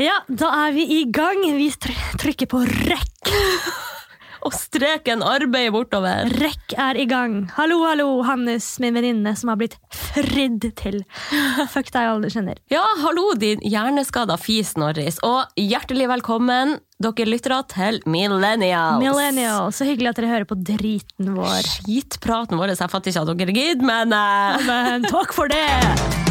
Ja, da er vi i gang. Vi trykker på rekk. Og streken arbeider bortover. Rekk er i gang. Hallo, hallo, Hannes, min venninne som har blitt fridd til. Fuck deg, alle du kjenner. Ja, hallo, din hjerneskada fis, Norris. Og hjertelig velkommen, dere lyttere, til Millennials. Millennial, så hyggelig at dere hører på driten vår. Skitpraten vår. Jeg fatter ikke at dere gidder, men eh, Men takk for det!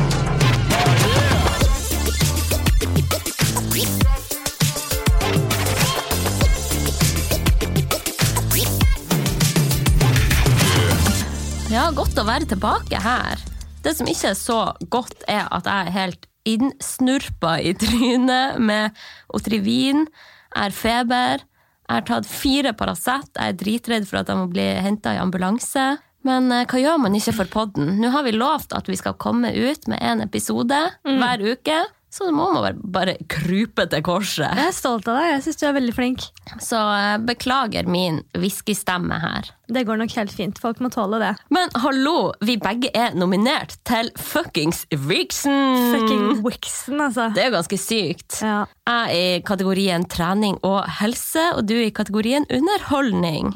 Ja, godt å være tilbake her. Det som ikke er så godt, er at jeg er helt innsnurpa i trynet med Otrivin. Jeg har feber. Jeg har tatt fire Paracet. Jeg er dritredd for at jeg må bli henta i ambulanse. Men eh, hva gjør man ikke for podden? Nå har vi lovt at vi skal komme ut med en episode hver uke. Så må man bare, bare krype til korset. Jeg er stolt av deg. Jeg syns du er veldig flink. Så eh, beklager min whiskystemme her. Det går nok helt fint. Folk må tåle det. Men hallo, vi begge er nominert til fuckings Vixen! Fucking Wixen, altså. Det er jo ganske sykt. Ja. Jeg er i kategorien trening og helse, og du er i kategorien underholdning.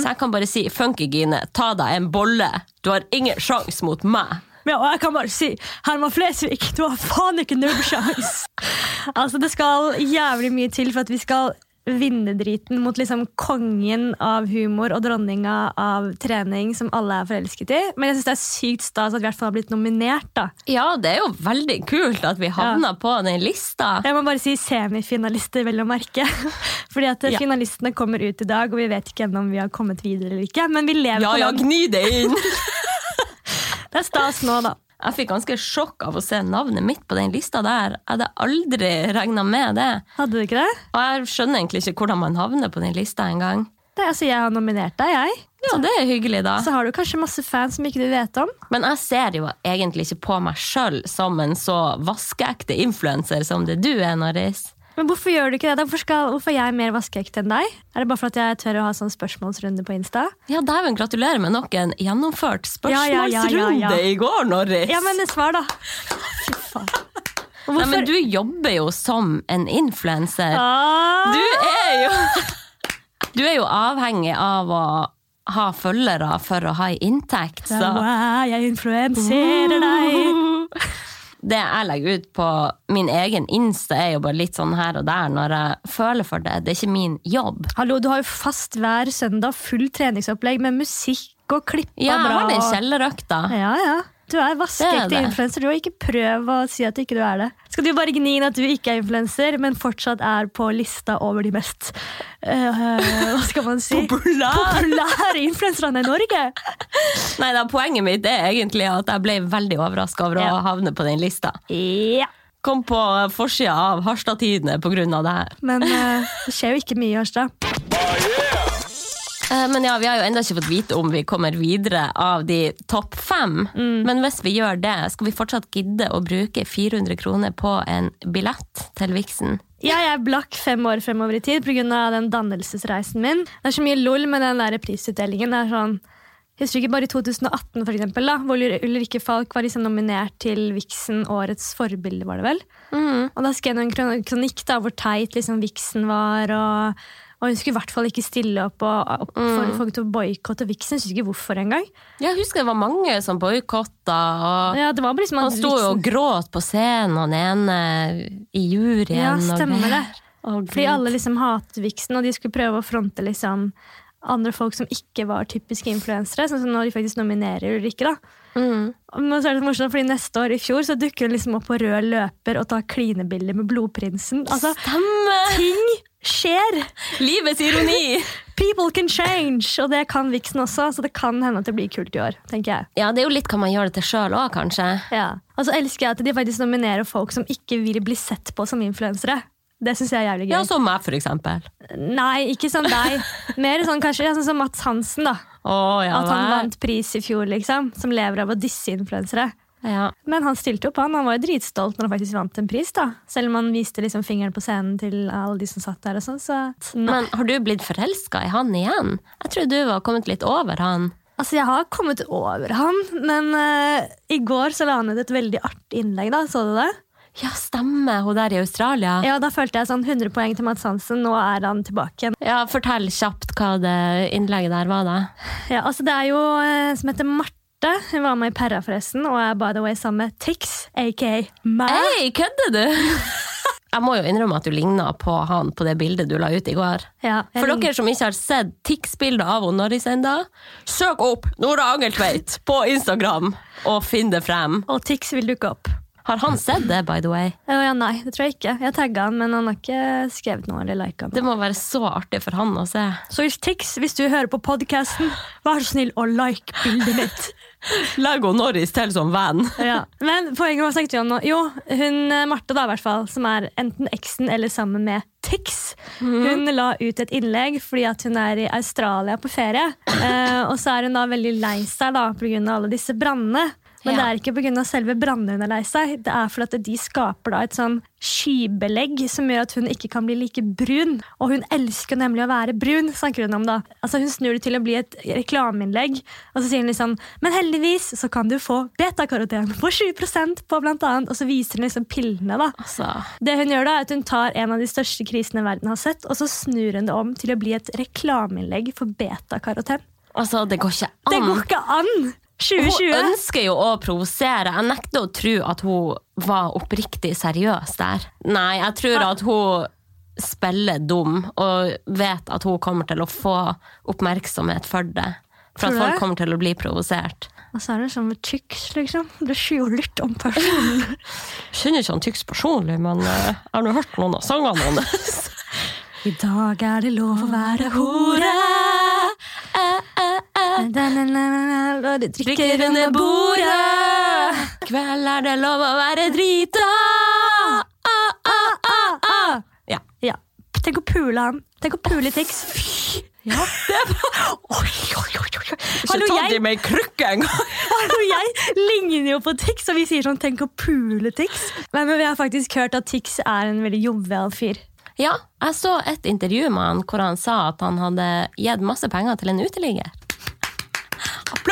Så jeg kan bare si Funkygine, ta deg en bolle. Du har ingen sjans mot meg. Ja, og jeg kan bare si, Herman Flesvig, du har faen ikke nubbsjans! altså, det skal jævlig mye til for at vi skal vinne driten mot liksom kongen av humor og dronninga av trening som alle er forelsket i. Men jeg syns det er sykt stas at vi i hvert fall har blitt nominert. da. Ja, det er jo veldig kult at vi havna på den lista. Jeg må bare si semifinalister, vel å merke. Fordi at Ja. finalistene kommer ut i dag, og vi vet ikke ennå om vi har kommet videre eller ikke. Men vi lever Ja, på ja, den. gni det inn! Det er stas nå, da. Jeg fikk ganske sjokk av å se navnet mitt på den lista der. Jeg hadde aldri regna med det. Hadde du ikke det? Og jeg skjønner egentlig ikke hvordan man havner på den lista engang. Altså, jeg har nominert deg, jeg. Ja, det er hyggelig, da. Så har du kanskje masse fans som ikke du vet om. Men jeg ser jo egentlig ikke på meg sjøl som en så vaskeekte influenser som det du er, Norris. Men hvorfor gjør du ikke det? Hvorfor, skal, hvorfor er jeg mer vaskeekte enn deg? Er det bare for at jeg tør å ha sånn spørsmålsrunde på Insta? Ja, dæven, gratulerer med nok en gjennomført Ja, ja, ja, spørsmålsrunde ja, i går, Norris. Ja, men svar, da. Fy faen. Nei, men du jobber jo som en influenser. ah! Du er jo Du er jo avhengig av å ha følgere for å ha inntekt, så Wow, jeg influenserer deg. Det jeg legger ut på min egen Insta, er jo bare litt sånn her og der når jeg føler for det. Det er ikke min jobb. Hallo, du har jo fast hver søndag full treningsopplegg med musikk og klippa Ja, jeg har den kjellerøkta. Ja, ja. Du er vaskeekte er influenser. Du har ikke prøv å si at ikke du er det. Skal du bare gni inn at du ikke er influenser, men fortsatt er på lista over de mest uh, Hva skal man si? Populær. Populære influenserne i Norge! Nei da, Poenget mitt er egentlig at jeg ble veldig overraska over Ja. å havne på den lista. Ja. Kom på forsida av Harstad-Tidende pga. det her. Men uh, det skjer jo ikke mye i Harstad. Eh, Men ja, vi har jo ennå ikke fått vite om vi kommer videre av de topp fem. Mm. Men hvis vi gjør det, skal vi fortsatt gidde å bruke 400 kroner på en billett til Vixen? Jeg er blakk fem år fremover i tid pga. den dannelsesreisen min. Det er så mye lol med den der prisutdelingen. Det er sånn, Husker du ikke bare i 2018, for eksempel, da, hvor Ulrikke Falk var liksom nominert til Vixen Årets forbilde, var det vel? Og da skrev hun en kronikk da, hvor teit liksom Vixen var, og, og hun skulle i hvert fall ikke stille opp og oppfordre folk til å boikotte Vixen. Jeg husker ikke hvorfor engang. Jeg husker det var mange som boikotta. Og Ja, det var liksom han sto jo og gråt på scenen, og den ene i juryen. Ja, og stemmer det. Og Fordi alle liksom hatet Vixen, og de skulle prøve å fronte liksom andre folk som ikke var typiske influensere, sånn som når de faktisk nominerer Ulrikke. da. Mm. Men så er det så morsomt, fordi Neste år i fjor så dukker hun liksom opp på rød løper og tar klinebilder med blodprinsen. Altså, Stemmer! Ting skjer! Livets ironi! People can change! Og det kan Vixen også, så det kan hende at det blir kult i år. tenker jeg. Ja, det er jo litt hva man gjør det til sjøl òg, kanskje. Ja. Og så elsker jeg at de faktisk nominerer folk som ikke vil bli sett på som influensere. Det syns jeg er jævlig gøy. Ja, som meg, for eksempel. Nei, ikke som deg. Mer sånn kanskje ja, sånn som Mats Hansen, da. Oh, ja, At han vant pris i fjor, liksom. Som lever av å disse influensere. Ja. Men han stilte opp, han. Han var jo dritstolt når han faktisk vant en pris. da. Selv om han viste liksom fingeren på scenen til alle de som satt der. og sånn, så... Men har du blitt forelska i han igjen? Jeg tror du var kommet litt over han. Altså, Jeg har kommet over han, men uh, i går så la han ut et veldig artig innlegg. da, Så du det? Ja, stemmer. Hun der i Australia. Ja, Da følte jeg sånn 100 poeng til Mads Hansen. Nå er han tilbake igjen. Ja, Fortell kjapt hva det innlegget der var, da. Ja, altså Det er jo uh, som heter Marte. Hun var med i Perra, forresten, og er by the way sammen med Tix, aka meg. Hei, kødder du?! Jeg må jo innrømme at du ligna på han på det bildet du la ut i går. Ja, For ligner- dere som ikke har sett Tix-bildet av Norris ennå, søk opp Nora Angeltveit på Instagram og finn det frem. Og Tix vil dukke opp. Har han sett det, by the way? Oh, ja, nei, det tror jeg ikke. Jeg tagga han, men han har ikke skrevet noe eller lika Det må være så artig for han å se. Så hvis Tix, hvis du hører på podkasten, vær så snill og like bildet mitt. Hun Norris til som venn. Ja. Men poenget var snakket vi om nå? Jo, hun eh, Marte, da, i hvert fall, som er enten eksen eller sammen med Tix, hun la ut et innlegg fordi at hun er i Australia på ferie. Eh, og så er hun da veldig lei seg da, pga. alle disse brannene. Men Ja. det er ikke pga. selve brannene hun er lei seg. Det er fordi at de skaper da et sånn skybelegg som gjør at hun ikke kan bli like brun. Og hun elsker nemlig å være brun, snakker hun om da. Altså Hun snur det til å bli et reklameinnlegg, og så sier hun liksom Men heldigvis så kan du få betakaroten på 7% på blant annet, og så viser hun liksom pillene, da. Altså, Det hun gjør da, er at hun tar en av de største krisene verden har sett, og så snur hun det om til å bli et reklameinnlegg for betakaroten. altså det går ikke an. Det går ikke an! Hun ønsker jo å provosere. Jeg nekter å tro at hun var oppriktig seriøs der. Nei, jeg tror at hun spiller dum og vet at hun kommer til å få oppmerksomhet for det. For at folk kommer til å bli provosert. Og så er det sånn med tyks, liksom. Det jo litt om personen. Jeg kjenner ikke han Tyx personlig, men eh, jeg har nå hørt noen av sangene hans. I dag er det lov å være hore. Du drikker under bordet. Kveld er det lov å være drita. Ja. Ja. Tenk å pule han. Tenk å pule Tix. ja. Det var Oi, oi, oi, oi. ikke ta jeg, med ei krykke engang. hallo, jeg ligner jo på Tix, og vi sier sånn 'tenk å pule Tix'. Men, men vi har faktisk hørt at Tix er en veldig jovial fyr. Ja, jeg så et intervju med han hvor han sa at han hadde gitt masse penger til en uteligger.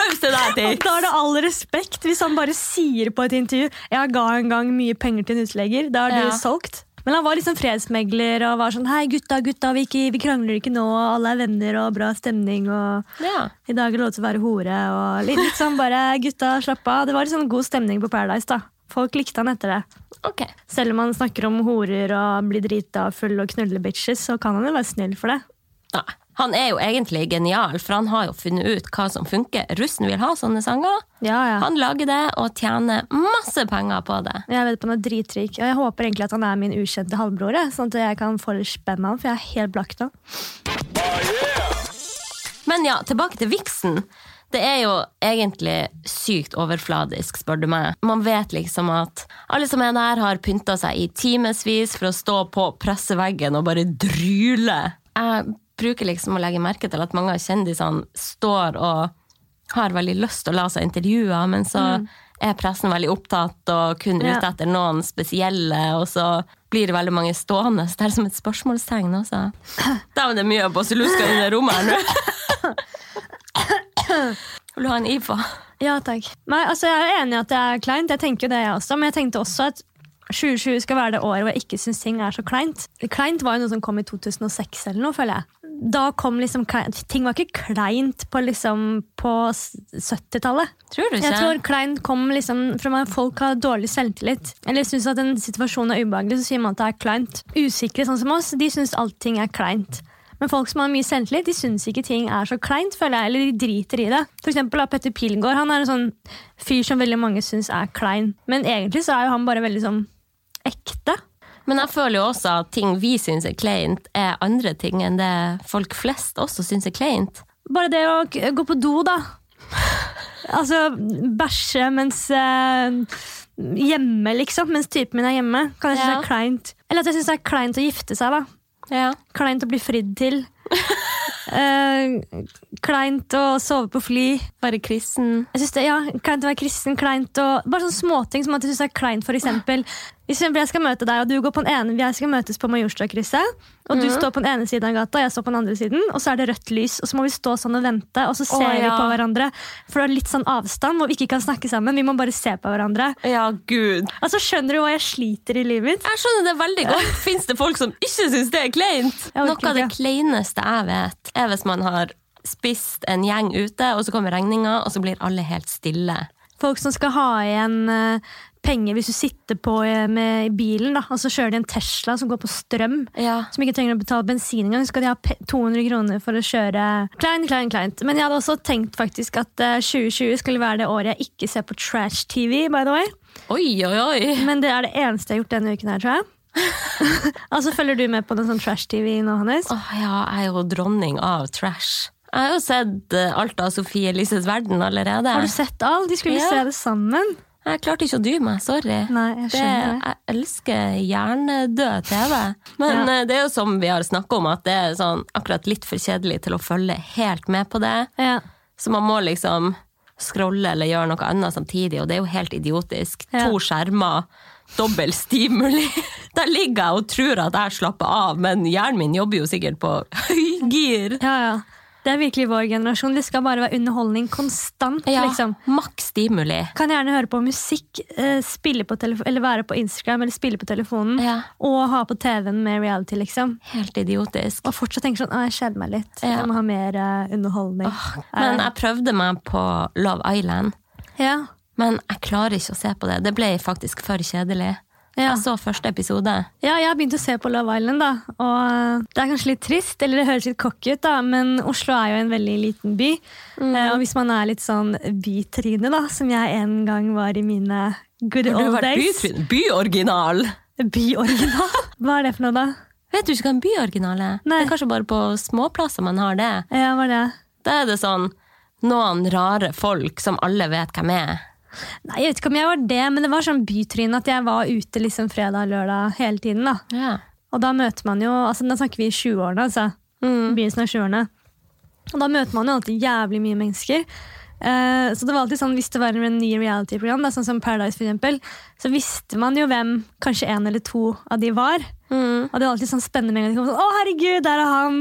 Applaus til deg, Tix! da er det all respekt hvis han bare sier på et intervju 'jeg ga en gang mye penger til en utlegger'. Da er du Ja. solgt. Men han var liksom fredsmegler og var sånn 'hei, gutta, gutta, vi, ikke, vi krangler ikke nå, alle er venner og bra stemning', og Ja. 'i dag er det lov til å være hore', og litt, sånn bare 'gutta, slapp av'. Det var sånn god stemning på Paradise, da. Folk likte han etter det. Okay. Selv om han snakker om horer og blir drita full og knuller bitches, så kan han jo være snill for det. Nei. Han er jo egentlig genial, for han har jo funnet ut hva som funker. Russen vil ha sånne sanger. Ja, ja. Han lager det og tjener masse penger på det. Jeg vet på han er dritrik, og jeg håper egentlig at han er min ukjente halvbror, sånn at jeg kan få litt spenn av han, for jeg er helt blakk nå. Men ja, tilbake til viksen. Det er jo egentlig sykt overfladisk, spør du meg. Man vet liksom at alle som er der, har pynta seg i timevis for å stå på presseveggen og bare dryle. Jeg bruker liksom å legge merke til at mange av kjendisene står og har veldig lyst til å la seg intervjue, men så er pressen veldig opptatt og kun Ja. ute etter noen spesielle, og så blir det veldig mange stående. Så det er som et spørsmålstegn også. Dæven, det er mye basillusker i det rommet her nå. Vil du ha en IFA? Ja, takk. Nei, altså Jeg er enig i at det er kleint, jeg tenker jo det jeg også, men jeg tenkte også at 2020 skal være det året hvor jeg ikke syns ting er så kleint. Kleint var jo noe som kom i 2006 eller noe, føler jeg. Da kom liksom. Ting var ikke kleint på liksom på 70-tallet. Tror du ikke? Jeg tror kleint kom liksom fra at folk har dårlig selvtillit. Eller syns at en situasjon er ubehagelig, så sier man at det er kleint. Usikre sånn som oss, de syns allting er kleint. Men folk som har mye selvtillit, de syns ikke ting er så kleint, føler jeg. Eller de driter i det. For eksempel Petter Pilgaard han er en sånn fyr som veldig mange syns er klein. Men egentlig så er jo han bare veldig sånn ekte. Men jeg føler jo også at ting vi syns er kleint, er andre ting enn det folk flest også syns er kleint. Bare det å gå på do, da. Altså bæsje mens eh, Hjemme, liksom. Mens typen min er hjemme. Kan jeg synes Ja. er kleint. Eller at jeg syns det er kleint å gifte seg, da. Ja. Kleint å bli fridd til. Eh, kleint å sove på fly. Være kristen. Jeg synes det, ja, Kleint å være kristen. Kleint å, bare sånne småting som at jeg synes er kleint f.eks. Hvis jeg skal møte deg, og du går på den ene, jeg skal møtes på Majorstadkrysset, og du står på den ene siden av gata, og jeg står på den andre siden, og så er det rødt lys, og så må vi stå sånn og vente, og så ser Å, vi på hverandre. For det er litt sånn avstand, hvor vi ikke kan snakke sammen. Vi må bare se på hverandre. Ja, gud. Altså, Skjønner du hva jeg sliter i livet mitt? Jeg skjønner det veldig godt. Fins det folk som ikke syns det er kleint? Noe av det kleineste jeg vet, er hvis man har spist en gjeng ute, og så kommer regninga, og så blir alle helt stille. Folk som skal ha igjen eh, penger hvis du sitter på eh, med, bilen, da, og så kjører de en Tesla som går på strøm. Ja. Som ikke trenger å betale bensin engang. Så skal de ha 200 kroner for å kjøre klein, klein, kleint. Men jeg hadde også tenkt faktisk at eh, 2020 skulle være det året jeg ikke ser på trash-TV. by the way. Oi, oi, oi. Men det er det eneste jeg har gjort denne uken her, tror jeg. altså, Følger du med på noe sånn trash-TV nå, Hannes? Åh, ja, jeg er jo dronning av trash. Jeg har jo sett eh, alt av Sofie Elises verden allerede. Har du sett alt? De skulle Ja. se det sammen. Jeg klarte ikke å dy meg, sorry. Nei, jeg Det, skjønner det. jeg elsker hjernedød TV. Men Ja. eh, det er jo som vi har snakka om, at det er sånn akkurat litt for kjedelig til å følge helt med på det. Ja. Så man må liksom scrolle eller gjøre noe annet samtidig, og det er jo helt idiotisk. Ja. To skjermer, dobbel stimuli. Der ligger jeg og tror at jeg slapper av, men hjernen min jobber jo sikkert på høygir. ja, ja. Det er virkelig vår generasjon. Det skal bare være underholdning konstant. Ja, liksom. maks stimuli. Kan gjerne høre på musikk, eh, spille på eller være på Instagram eller spille på telefonen. Ja. Og ha på TV-en med reality, liksom. Helt idiotisk. Og fortsatt tenke sånn «Å, jeg kjeder meg litt. Ja. Jeg må ha mer uh, underholdning. Men Eh, jeg prøvde meg på Love Island, ja. men jeg klarer ikke å se på det. Det ble faktisk for kjedelig. Ja. Jeg så første episode. ja, jeg har begynt å se på Love Island, da. Og eh, det er kanskje litt trist, eller det høres litt cocky ut, da, men Oslo er jo en veldig liten by. Mm. Eh, og hvis man er litt sånn bytryne, da, som jeg en gang var i mine good old days byoriginal? Byoriginal? Hva er det for noe, da? Vet du ikke hva en byoriginal er? Nei. Det er kanskje bare på småplasser man har det. Ja, hva er det? Da er det sånn noen rare folk som alle vet hvem er. Nei, Jeg vet ikke om jeg var det, men det var sånn bytryn at jeg var ute liksom fredag og lørdag hele tiden. da. Ja. Og da møter man jo altså Da snakker vi i 20-årene, altså. Mm. Begynnelsen av 20-årene. Og da møter man jo alltid jævlig mye mennesker. Uh, så det var alltid sånn, Hvis det var en ny reality-program, sånn som Paradise for eksempel, så visste man jo hvem kanskje en eller to av de var. Mm. Og det var alltid sånn spennende med en gang de kom sånn, å herregud, der er han!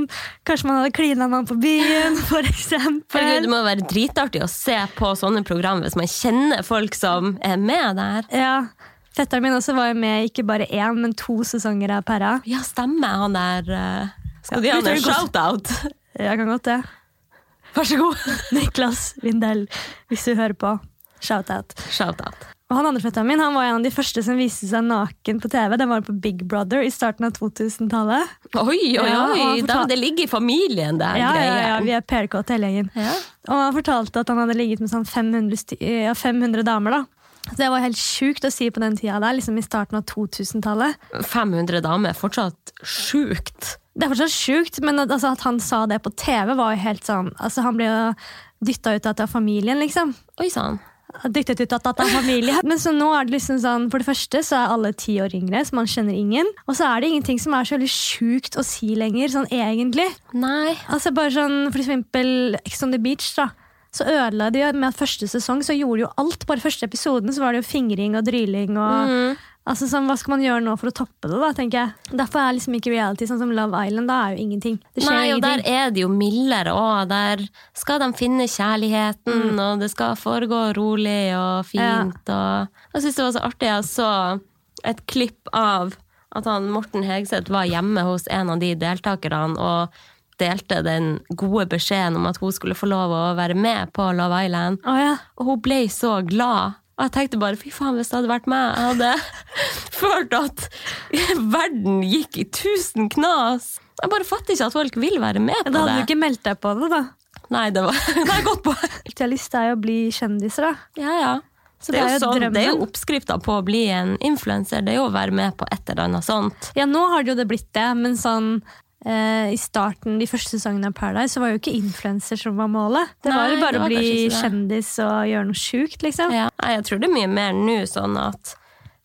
Kanskje man hadde klina med han på byen, for eksempel. Herregud, det må være dritartig å se på sånne program hvis man kjenner folk som er med der. Ja, Fetteren min også var jo med ikke bare én, men to sesonger av Perra. Ja, stemmer han der eh, Skal de ha en shout-out? Jeg kan godt det. Vær så god. Niklas Vindel, hvis du hører på. Shout-out. Shout-out. Han andre fetteren min han var en av de første som viste seg naken på TV. Den var på Big Brother i starten av 2000-tallet. Oi, oi, oi! Ja, fortal- det ligger i familien, det her Ja, ja, greia. ja, vi er PRK hele gjengen. Ja. Og han fortalte at han hadde ligget med sånn 500, sty- ja, 500 damer. da. Så Det var helt sjukt å si på den tida der, liksom i starten av 2000-tallet. 500 damer er fortsatt sjukt. Det er fortsatt sjukt, men at, altså, at han sa det på TV, var jo helt sånn altså, Han ble jo dytta ut av familien, liksom. Oi sann. Dyttet ut at det er familie. Men så nå er det liksom sånn, for det første så er alle ti år yngre, så man kjenner ingen. Og så er det ingenting som er så veldig sjukt å si lenger, sånn egentlig. Nei. Altså bare sånn, For eksempel Ex on the Beach, da. Så ødela de med at første sesong så gjorde de jo alt. Bare første episoden så var det jo fingring og dryling. og... Altså sånn, Hva skal man gjøre nå for å toppe det? da, tenker jeg. Derfor er liksom ikke reality sånn som Love Island. Da er jo ingenting. Det skjer Nei, og der er det jo mildere òg. Der skal de finne kjærligheten, og det skal foregå rolig og fint. Og jeg syns det var så artig. Jeg så et klipp av at han Morten Hegseth var hjemme hos en av de deltakerne og delte den gode beskjeden om at hun skulle få lov å være med på Love Island. Oh, ja. Og hun ble så glad. Og jeg tenkte bare fy faen, hvis det hadde vært meg, jeg hadde følt at verden gikk i tusen knas. Jeg bare fatter ikke at folk vil være med på det. Da hadde du ikke meldt deg på det, da. Nei, det var det er godt poeng. Jeg lyst til å bli kjendiser, da. Ja, ja. Så Det er, jo sånn, det er jo oppskrifta på å bli en influenser. Det er jo å være med på et eller annet sånt. Ja, nå har det jo det blitt det, men sånn i starten, de første sesongene av Paradise, så var jo ikke influenser som var målet. Det var jo bare å bli kjendis og gjøre noe sjukt, liksom. Ja. Jeg tror det er mye mer nå sånn at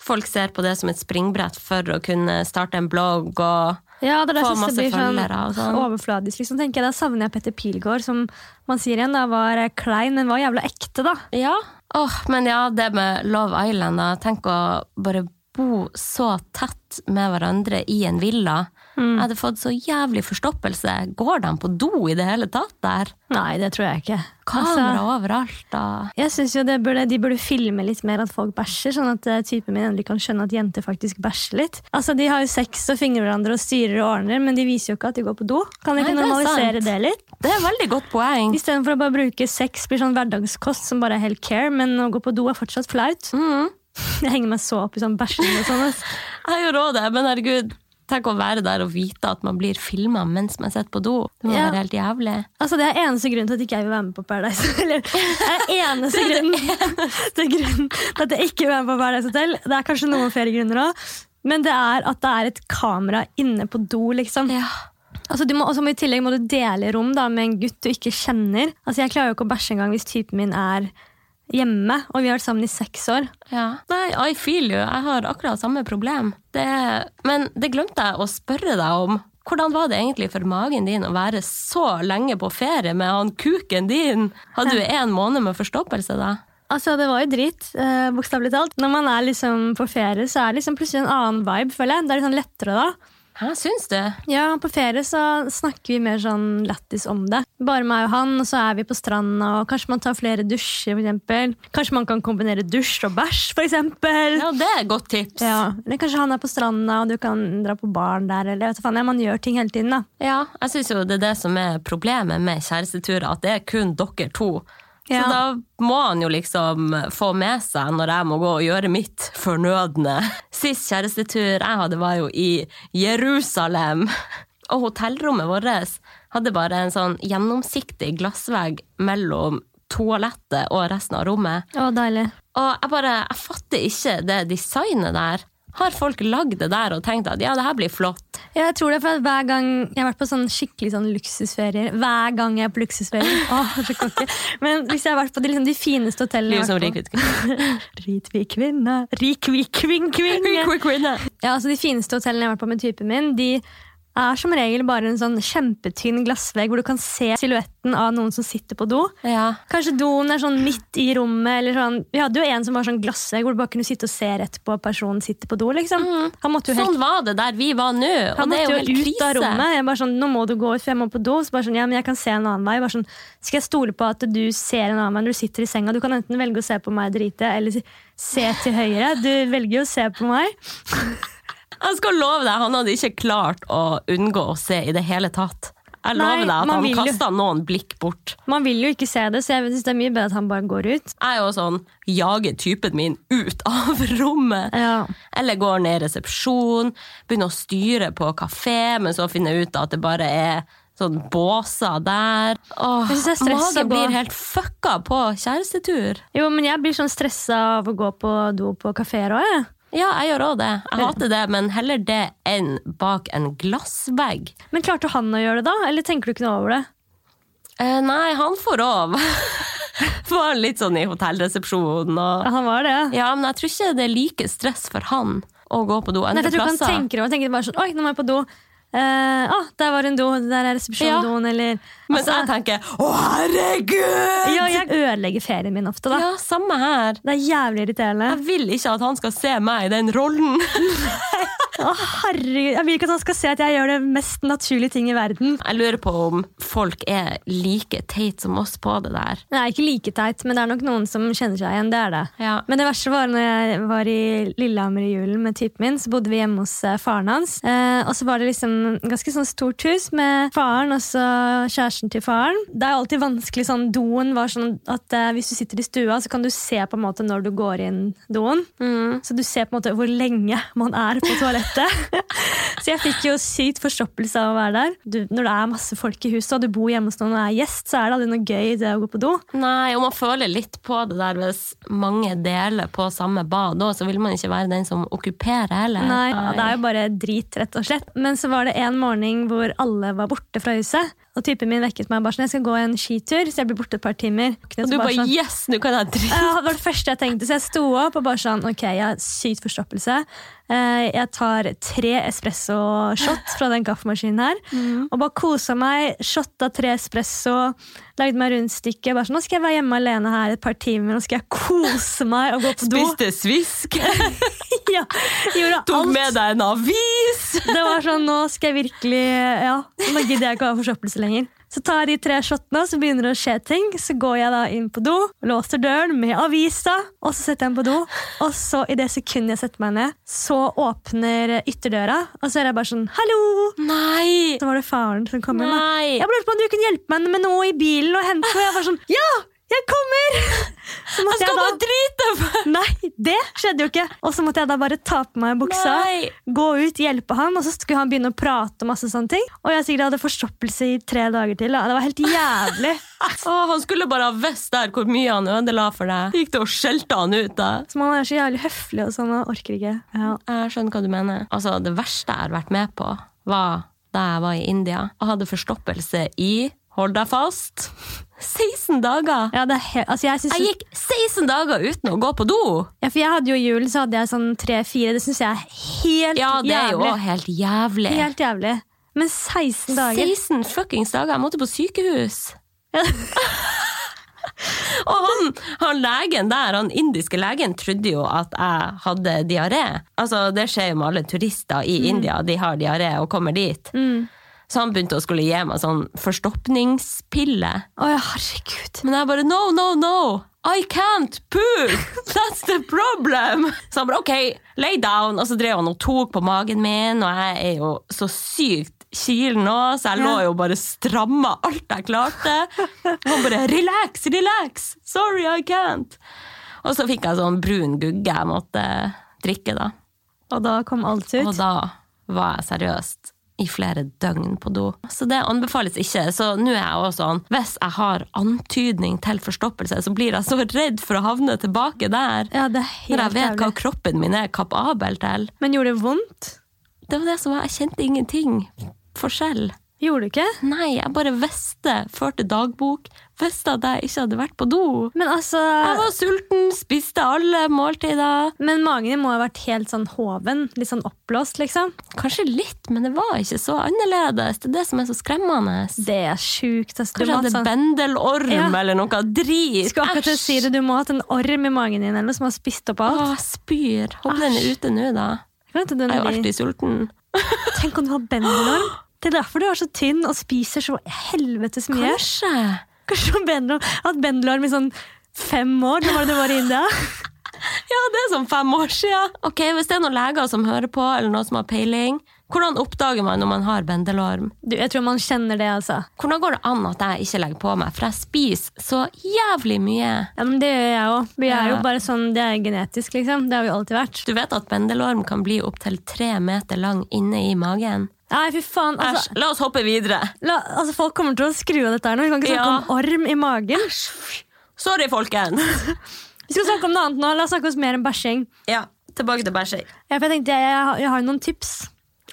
folk ser på det som et springbrett for å kunne starte en blogg og Ja, det er Få derfor det blir sånn følgere sånn. overfladisk. Liksom, tenker jeg. Da savner jeg Petter Pilgaard, som man sier igjen da var eh, klein, men var jævla ekte, da. Ja. Åh, men ja, det med Love Island, da. Tenk å bare bo så tett med hverandre i en villa. Jeg hadde fått så jævlig forstoppelse. Går de på do i det hele tatt der? Nei, det tror jeg ikke. Kamera Altså, overalt. Da. jeg synes jo det burde, De burde filme litt mer at folk bæsjer, sånn at eh, typen min endelig kan skjønne at jenter faktisk bæsjer litt. Altså, De har jo sex og fingrer hverandre og styrer og ordner, men de viser jo ikke at de går på do. Kan de ikke er normalisere sant. det litt? Det er veldig godt poeng. Istedenfor å bare bruke sex blir sånn hverdagskost som bare er helt care, men å gå på do er fortsatt flaut. Mm. Jeg henger meg så opp i sånn bæsjing og sånn. Jeg gjør jo det, men herregud. Tenk å være der og vite at man blir filma mens man sitter på do. Det må Ja. være helt jævlig. Altså, Det er eneste grunnen til at ikke jeg vil være med på Paradise. Hotel. det er eneste grunnen, er grunnen til at jeg ikke vil være med på Paradise Hotel. Det er kanskje noen flere grunner òg, men det er at det er et kamera inne på do. liksom. Ja. Altså, du må, også I tillegg må du dele rom da, med en gutt du ikke kjenner. Altså, Jeg klarer jo ikke å bæsje engang hvis typen min er hjemme, og vi har vært sammen i seks år. Ja. Nei, I feel you. Jeg har akkurat samme problem. Det, men det glemte jeg å spørre deg om. Hvordan var det egentlig for magen din å være så lenge på ferie med han kuken din? Hadde du en måned med forstoppelse da? Altså, Det var jo dritt, eh, bokstavelig talt. Når man er liksom på ferie, så er det liksom plutselig en annen vibe. føler jeg. Det er litt sånn lettere da. Hæ, syns du? Ja, På ferie så snakker vi mer sånn lættis om det. Bare meg og han, og så er vi på stranda, og kanskje man tar flere dusjer. For kanskje man kan kombinere dusj og bæsj, f.eks. Ja, det er et godt tips. Ja, eller kanskje han er på stranda, og du kan dra på baren der. Eller, vet du faen, ja, Man gjør ting hele tiden, da. Ja, jeg syns jo det er det som er problemet med kjæresteturer, at det er kun dere to. Så Ja. da må han jo liksom få med seg når jeg må gå og gjøre mitt fornødne. Sist kjærestetur jeg hadde, var jo i Jerusalem. Og hotellrommet vårt hadde bare en sånn gjennomsiktig glassvegg mellom toalettet og resten av rommet. Å, deilig. Og jeg bare, jeg fatter ikke det designet der. Har folk lagd det der og tenkt at ja, det her blir flott? Ja, jeg tror det, for at hver gang Jeg har vært på sånn skikkelig sånn luksusferier. Hver gang jeg er på luksusferier. Åh, så cocky. Men hvis jeg har vært på de, liksom, de fineste hotellene Liv som rik Ritvik kvinne. Rikvik kvinn kvinne. kvinne. Ja, altså De fineste hotellene jeg har vært på med typen min, de er som regel bare en sånn kjempetynn glassvegg hvor du kan se silhuetten av noen som sitter på do. Ja. Kanskje doen er sånn midt i rommet. eller sånn, Vi hadde jo en som var sånn glassvegg hvor du bare kunne sitte og se rett på at personen sitter på do. liksom. Han måtte jo helt Sånn var det der vi var nå, og han det er måtte jo jo helt ut av rommet. Jeg bare sånn, nå må du gå ut, for jeg må på do. Så bare sånn, ja, men jeg kan se en annen vei. Bare sånn, skal jeg stole på at du ser en annen vei når du sitter i senga? Du kan enten velge å se på meg og drite, eller se til høyre. Du velger jo å se på meg. Jeg skal love deg, han hadde ikke klart å unngå å se i det hele tatt. Jeg Nei, lover deg at han kasta noen blikk bort. Man vil jo ikke se det, så jeg synes det er mye bedre at han bare går ut. Jeg er jo sånn jager typen min ut av rommet. Ja. Eller går ned i resepsjon, begynner å styre på kafé, men så finner jeg ut at det bare er sånn båser der. Åh, magen blir helt fucka på kjærestetur. Jo, men jeg blir sånn stressa av å gå på do på kafeer òg, jeg. Ja, jeg gjør òg det. Jeg hater det, men heller det enn bak en glassvegg. Men klarte han å gjøre det, da? Eller tenker du ikke noe over det? Eh, nei, han får òg. Var litt sånn i hotellresepsjonen og han var det. Ja, men jeg tror ikke det er like stress for han å gå på do Nei, jeg tror ikke han tenker over det. Han tenker bare sånn Oi, nå må jeg på do. Eh, ah, der var en do. Der er resepsjonsdoen, eller Mens jeg tenker 'Å, herregud!' Ja, jeg ødelegger ferien min ofte, da. Ja, samme her. Det er jævlig irriterende. Jeg vil ikke at han skal se meg i den rollen. Å, herregud, Jeg vil ikke at han skal se at jeg gjør det mest naturlige ting i verden. Jeg lurer på om folk er like teit som oss på det der. Nei, ikke like teit, men det er nok noen som kjenner seg igjen. det er det. Ja. Men det verste var når jeg var i Lillehammer i julen med typen min, så bodde vi hjemme hos eh, faren hans. Eh, og så var det liksom ganske sånn stort hus med faren og så kjæresten til faren. Det er alltid vanskelig sånn, Doen var sånn at eh, hvis du sitter i stua, så kan du se på en måte når du går inn doen. Så du ser på en måte hvor lenge man er på toalettet. så jeg fikk jo sykt forstoppelse av å være der. Du, når det er masse folk i huset, og du bor hjemme hos noen og er gjest, så er det aldri noe gøy det å gå på do. Nei, og man føler litt på det der hvis mange deler på samme bad òg, så vil man ikke være den som okkuperer heller. Nei, Det er jo bare drit, rett og slett. Men så var det en morgen hvor alle var borte fra huset. Og typen min vekket meg bare sånn, jeg skal gå en skitur, så jeg blir borte et par timer. Og du bare sånn, yes, nå kan jeg drite. ja, det var det første jeg tenkte, så jeg sto opp og bare sånn Ok, jeg har sykt forstoppelse. Eh, Jeg tar tre espresso-shot fra den kaffemaskinen her. Og bare kosa meg, shotta tre espresso, lagde meg rundstykke. Bare sånn, Nå skal jeg være hjemme alene her et par timer, nå skal jeg kose meg og gå på do. Spiste svisk, Ja, gjorde tok alt. med deg en avis. Det var sånn, nå skal jeg virkelig Ja, nå gidder jeg ikke å ha forsøplelse lenger. Så tar jeg de tre shotene, så begynner det å skje ting. Så går jeg da inn på do, låser døren med avisa, og så setter jeg den på do. Og så i det sekundet jeg setter meg ned, så åpner ytterdøra, og så er jeg bare sånn 'hallo'. Nei! Så var det faren som kom inn. Jeg lurte på om du kunne hjelpe meg med noe i bilen og hente noe. Jeg var sånn 'ja, jeg kommer'! Han skal da drite! på Nei, det skjedde jo ikke! Og så måtte jeg da bare ta på meg buksa Nei! gå ut, hjelpe ham, og så skulle han begynne å prate Og masse sånne ting. Og jeg sikkert hadde forstoppelse i tre dager til. Da. Det var helt jævlig. oh, han skulle bare ha visst der hvor mye han ødela for deg. Gikk det og skjelte han ut da? Som han er så jævlig høflig og sånn, og orker ikke. Ja. Jeg skjønner hva du mener. Altså, det verste jeg har vært med på, var da jeg var i India og hadde forstoppelse i Hold deg fast! 16 dager! Ja, det er he altså jeg, Jeg gikk 16 dager uten å gå på do! ja, for jeg hadde jo jul, så hadde jeg sånn tre-fire. Det syns jeg er helt jævlig. Ja, det er jo jævlig. også helt jævlig. Helt jævlig. Men 16 dager 16 fuckings dager. Jeg måtte på sykehus. Og han, han legen der, han indiske legen, trodde jo at jeg hadde diaré. Altså, det skjer jo med alle turister i India. De har diaré og kommer dit. Mm. Så han begynte å skulle gi meg sånn forstoppningspille. Å ja, herregud. Men jeg bare no, no, no! I can't poop! That's the problem! Så han bare OK, lay down. Og så drev han og tok på magen min, og jeg er jo så sykt kilen nå, så jeg lå jo bare stramma alt jeg klarte. Og han bare relax, relax! Sorry, I can't! Og så fikk jeg sånn brun gugge jeg måtte drikke, da. Og da kom alt ut. Og da var jeg seriøst i flere døgn på do. Så det anbefales ikke. Så nå er jeg også sånn, hvis jeg har antydning til forstoppelse, så blir jeg så redd for å havne tilbake der. Ja, det er helt Når jeg vet hva kroppen min er kapabel til. Men gjorde det vondt? Det var det som var, jeg kjente ingenting forskjell. Gjorde du ikke? Nei, jeg bare visste, førte dagbok, visste at jeg ikke hadde vært på do. Men altså Jeg var sulten, spiste alle måltider. Men magen din må ha vært helt sånn hoven. Litt sånn oppblåst, liksom. Kanskje litt, men det var ikke så annerledes. Det er det som er så skremmende. Det er sjukt. Altså. Kanskje jeg hadde sånn, bendelorm Ja. eller noe drit. Skal akkurat Æsj. si det, du må ha hatt en orm i magen din eller noe som har spist opp alt. Åh, spyr. Håper den er ute nå, da. Jeg Jeg er jo alltid sulten. Tenk om du har bendelorm. Det er derfor du er så tynn og spiser så helvetes mye. Kanskje. Kanskje du har hatt bendelorm i sånn fem år? Når var det var i India? Ja, det er sånn fem år siden. Ok, Hvis det er noen leger som hører på, eller noen som har peiling, hvordan oppdager man når man har bendelorm? Du, jeg tror man kjenner det, altså. Hvordan går det an at jeg ikke legger på meg? For jeg spiser så jævlig mye. Ja, men Det gjør jeg òg. Vi er jo bare sånn, Det er genetisk, liksom. Det har vi alltid vært. Du vet at bendelorm kan bli opptil tre meter lang inne i magen? Nei, fy faen. Æsj, Altså, la oss hoppe videre. la, altså, folk kommer til å skru av dette her nå. Vi kan ikke snakke Ja. om orm i magen. Sorry, folkens. Vi skal snakke om noe annet nå. La oss snakke oss mer om bæsjing. Ja, tilbake til bæsjing. Ja, for jeg tenkte, jeg, jeg, har- har noen tips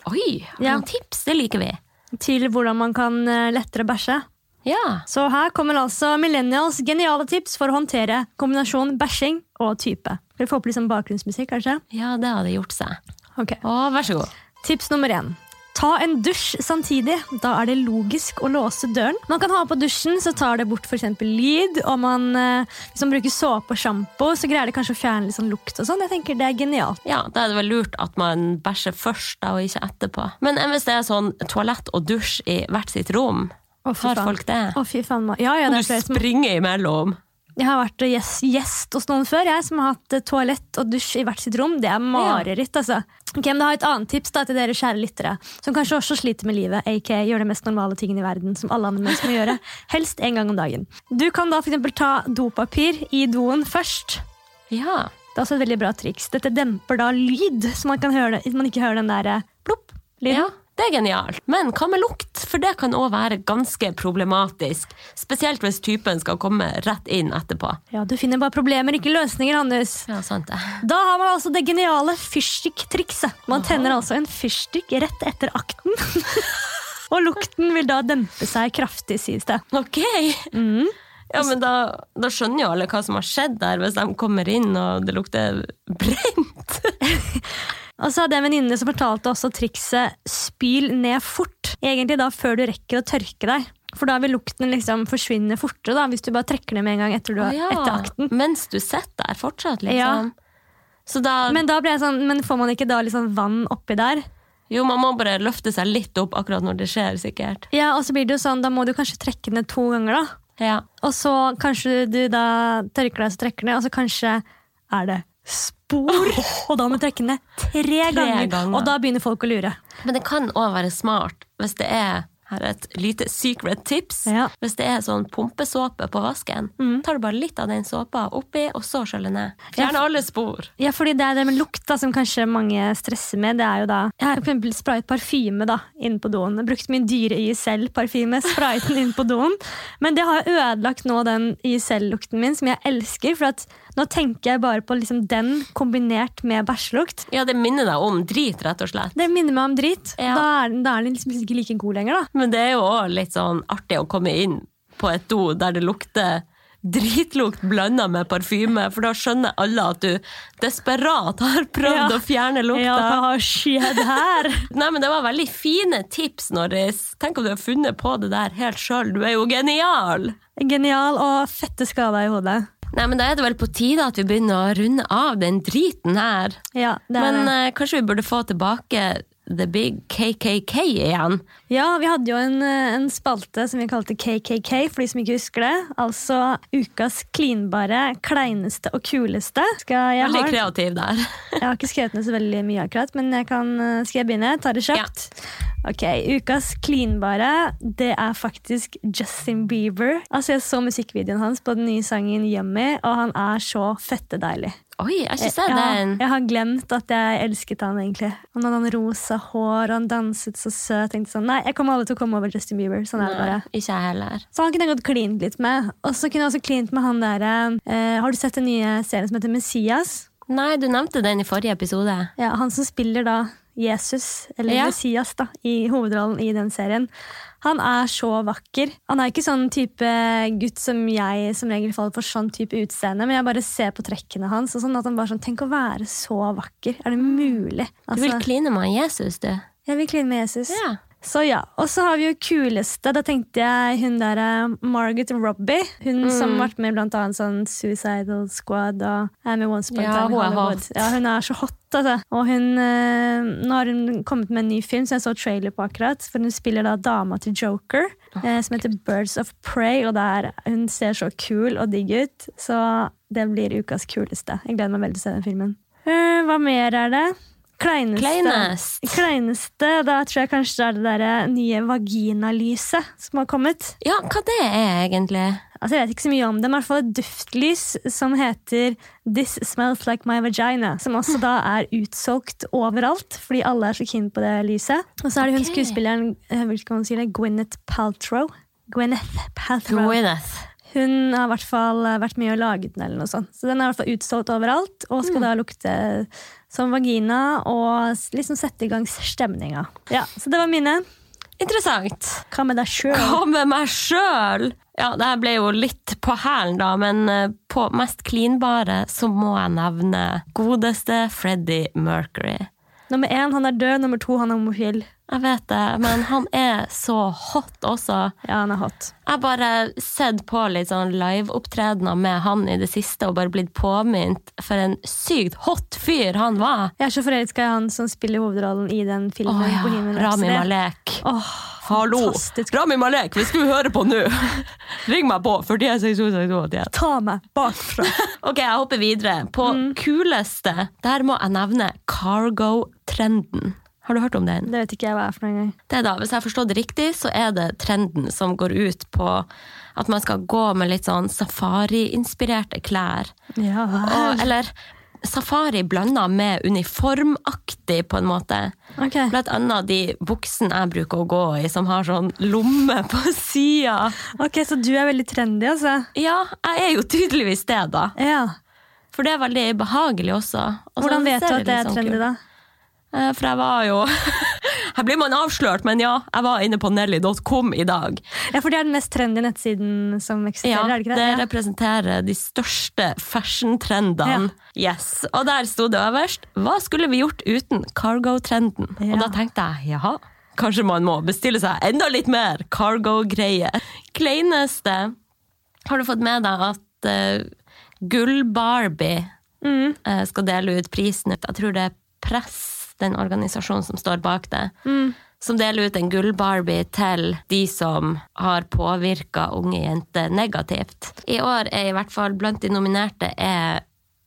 Oi, har Ja. noen tips? Det liker vi. til hvordan man kan eh, lettere bæsje. Ja. Så her kommer altså Millennials geniale tips for å håndtere kombinasjon bæsjing og type. Vil du få opp litt sånn bakgrunnsmusikk, kanskje? ja, det hadde gjort seg. Ok. Og vær så god. Tips nummer én. Ta en dusj samtidig. Da er det logisk å låse døren. Man kan ha på dusjen, så tar det bort eksempel lyd. Og man, eh, hvis man bruker såpe og sjampo, så greier det kanskje å fjerne litt sånn lukt. og sånn. Jeg tenker Det er genialt. Ja, Da er det vel lurt at man bæsjer først da, og ikke etterpå. Men hvis det er sånn toalett og dusj i hvert sitt rom? Har folk det? Å, faen. Ja, ja, det Du flere som springer imellom. Jeg har vært gjest, gjest hos noen før, jeg, som har hatt eh, toalett og dusj i hvert sitt rom. Det er mareritt, altså. Ok, men da har jeg et annet tips da, til dere kjære lyttere, som kanskje også sliter med livet, aka gjør det mest normale tingen i verden, som alle andre mennesker må gjøre, helst en gang om dagen. Du kan da eksempel ta dopapir i doen først. Ja. Det er også et veldig bra triks. Dette demper da lyd, så man, kan høre, det- man ikke hører den der eh, plopp. lyden. ja, det er genialt. Men hva med lukt? For det kan òg være ganske problematisk. Spesielt hvis typen skal komme rett inn etterpå. Ja, du finner bare problemer, ikke løsninger, Hannes. Ja, sant det. Da har man altså det geniale fyrstikk-trikset. Man tenner altså en fyrstikk rett etter akten. Og lukten vil da dempe seg kraftig, sies det. Ok. Ja, men da, da skjønner jo alle hva som har skjedd der, hvis de kommer inn og det lukter brent. Og så hadde jeg en venninne som fortalte også trikset spyl ned fort. Egentlig da før du rekker å tørke deg. For da vil lukten liksom forsvinne fortere da, hvis du bare trekker ned med en gang etter, du, ah, ja, etter akten. Mens du sitter der fortsatt, liksom. Ja. Så da Men da ble jeg sånn, men får man ikke da liksom vann oppi der? Jo, man må bare løfte seg litt opp akkurat når det skjer, sikkert. Ja, og så blir det jo sånn, da må du kanskje trekke ned to ganger da. Ja. Og så kanskje du da tørker deg så trekker ned, og så kanskje er det spor. Og da må du trekke ned tre, ganger, ganger. og da begynner folk å lure. Men det kan òg være smart hvis det er her er et lite secret tips. Ja. Mm. Hvis det er sånn pumpesåpe på vasken, tar du bare litt av den såpa oppi, og så skjøller ned. Fjerne alle spor. Ja, fordi det er det med lukta som kanskje mange stresser med. Det er jo da Jeg har eksempel sprayet parfyme da, inne på doen. Jeg Brukt min dyre YSL-parfyme, sprayet den inn på doen. Men det har ødelagt nå den YSL-lukten min, som jeg elsker. For at nå tenker jeg bare på liksom den kombinert med bæsjelukt. Ja, det minner deg om drit, rett og slett. Det minner meg om drit. Ja. Da, er da er den liksom ikke like god lenger, da. Men det er jo òg litt sånn artig å komme inn på et do der det lukter dritlukt blanda med parfyme, for da skjønner alle at du desperat har prøvd Ja. å fjerne lukta. Ja, hva har her? Nei, men Det var veldig fine tips, Norris. Tenk om du har funnet på det der helt sjøl. Du er jo genial! Genial og fette skader i hodet. Nei, men Da er det vel på tide at vi begynner å runde av den driten her. Ja, det er Men det. eh, kanskje vi burde få tilbake The Big KKK igjen? Ja, vi hadde jo en, eh, en spalte som vi kalte KKK, for de som ikke husker det. Altså ukas klinbare, kleineste og kuleste. Jeg, Veldig kreativ der. jeg har ikke skrevet ned så veldig mye akkurat, men jeg kan, eh, skal jeg begynne? Ta det kjapt. Ok, Ukas klinbare, det er faktisk Justin Bieber. Altså, Jeg så musikkvideoen hans på den nye sangen Yummy, og han er så fette deilig. Oi, jeg har ikke sett den. jeg har glemt at jeg elsket han egentlig. Han hadde han rosa hår, og han danset så søt. Jeg tenkte sånn, Nei, jeg kommer aldri til å komme over Justin Bieber. Sånn er det bare. Nei, ikke jeg heller. Så han kunne jeg godt klint litt med. Og så kunne jeg også klint med han der eh, Har du sett den nye serien som heter Messias? Nei, du nevnte den i forrige episode. Ja, Han som spiller da Jesus, eller Ja. Messias, da, i hovedrollen i den serien. Han er så vakker. Han er ikke sånn type gutt som jeg som regel faller for sånn type utseende, men jeg bare ser på trekkene hans. og sånn at han bare sånn, Tenk å være så vakker. Er det mulig? Du vil Altså, kline med Jesus, du. jeg vil kline med Jesus. Ja. Så ja, Og så har vi jo kuleste. Da tenkte jeg hun der eh, Margaret Robbie. Hun Mm. som har vært med i blant annet sånn Suicidal Squad og er Once Upon Ja, Time Hollywood. Ja, hun er så hot, altså. Og hun, eh, nå har hun kommet med en ny film som jeg så trailer på akkurat. For hun spiller da dama til Joker, eh, som heter Birds of Prey. Og der, hun ser så kul og digg ut, så det blir ukas kuleste. Jeg gleder meg veldig til å se den filmen. Eh, hva mer er det? Kleineste. Kleinest. Kleineste, da tror jeg kanskje det er det der nye vaginalyset som har kommet. Ja, hva det er egentlig? Altså, jeg vet ikke så mye om det, men i hvert fall et duftlys som heter This Smells Like My Vagina. Som også da er utsolgt overalt, fordi alle er så keen på det lyset. Og så er det hun Ok. skuespilleren eh, hvilken man sier det, Gwyneth Paltrow. Gwyneth Paltrow. Gwyneth. Hun har i hvert fall eh, vært med og laget den, eller noe sånt. Så den er i hvert fall utsolgt overalt, og skal da lukte som vagina og liksom sette i gang stemninga. Ja, så det var mine. Interessant. Hva med deg sjøl? Hva med meg sjøl? Ja, det her ble jo litt på hælen, da, men eh, på mest klinbare så må jeg nevne godeste Freddie Mercury. Nummer én, han er død. Nummer to, han er homofil. Jeg vet det, men han er så hot også. Ja, han er hot. Jeg har bare sett på litt sånn liveopptredener med han i det siste og bare blitt påminnet for en sykt hot fyr han var. Jeg er så forelska i han som spiller hovedrollen i den filmen. filmen. ja, Rami Malek. Åh, Hallo! fantastisk. Rami Malek, hvis du hører på nå, ring meg på 416261. Ta meg bakfra. Ok, jeg hopper videre. På Mm. kuleste, der må jeg nevne cargo-trenden. Har du hørt om den? Det vet ikke jeg hva er for noen gang. Det er da, Hvis jeg har forstått det riktig, så er det trenden som går ut på at man skal gå med litt sånn safari-inspirerte klær. Ja, Og, eller safari blanda med uniformaktig, på en måte. Okay. Blant annet de buksene jeg bruker å gå i, som har sånn lomme på sida. ok, så du er veldig trendy, altså? Ja, jeg er jo tydeligvis det, da. Ja. For det er veldig behagelig også. Og Hvordan vet du at det er sånn trendy, da? Eh, For jeg var jo Her blir man avslørt, men ja, jeg var inne på nelly.com i dag. Ja, For det er den mest trendy nettsiden som eksisterer? Ja, er det ikke det det? Representerer de største fashion-trendene. Yes. Og der sto det øverst Hva skulle vi gjort uten cargo-trenden? Ja. Og da tenkte jeg jaha, kanskje man må bestille seg enda litt mer cargo-greier. Kleineste Har du fått med deg at uh, Gull-Barbie Mm. eh, skal dele ut prisen? Jeg tror det er Press, den organisasjonen som står bak det. Mm. Som deler ut en gull-Barbie til de som har påvirka unge jenter negativt. I år er i hvert fall blant de nominerte er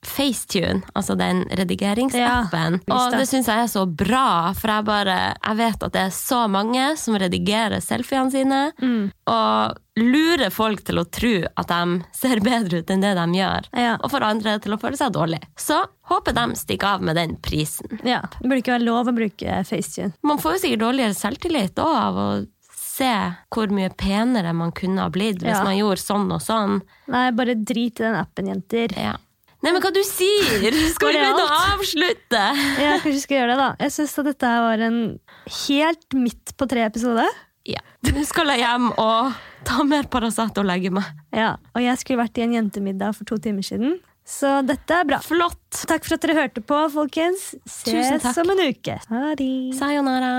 FaceTune, altså den redigeringsappen. Ja, og det. syns jeg er så bra, for jeg bare Jeg vet at det er så mange som redigerer selfiene sine, Mm. og lurer folk til å tro at de ser bedre ut enn det de gjør. Ja. Og får andre til å føle seg dårlig. Så håper de stikker av med den prisen. Ja, Det burde ikke være lov å bruke FaceTune. Man får jo sikkert dårligere selvtillit òg av å se hvor mye penere man kunne ha blitt hvis Ja. man gjorde sånn og sånn. Nei, bare drit i den appen, jenter. Ja. Nei, men hva du sier! Skal vi begynne å avslutte? Ja, kanskje vi skal gjøre det, da. Jeg syns at dette var en helt midt på tre-episode. Ja. Nå skal jeg hjem og ta mer Paracet og legge meg. Ja, Og jeg skulle vært i en jentemiddag for to timer siden. Så dette er bra. Flott! Takk for at dere hørte på, folkens. Ses om en uke. Ha det. Sayonara.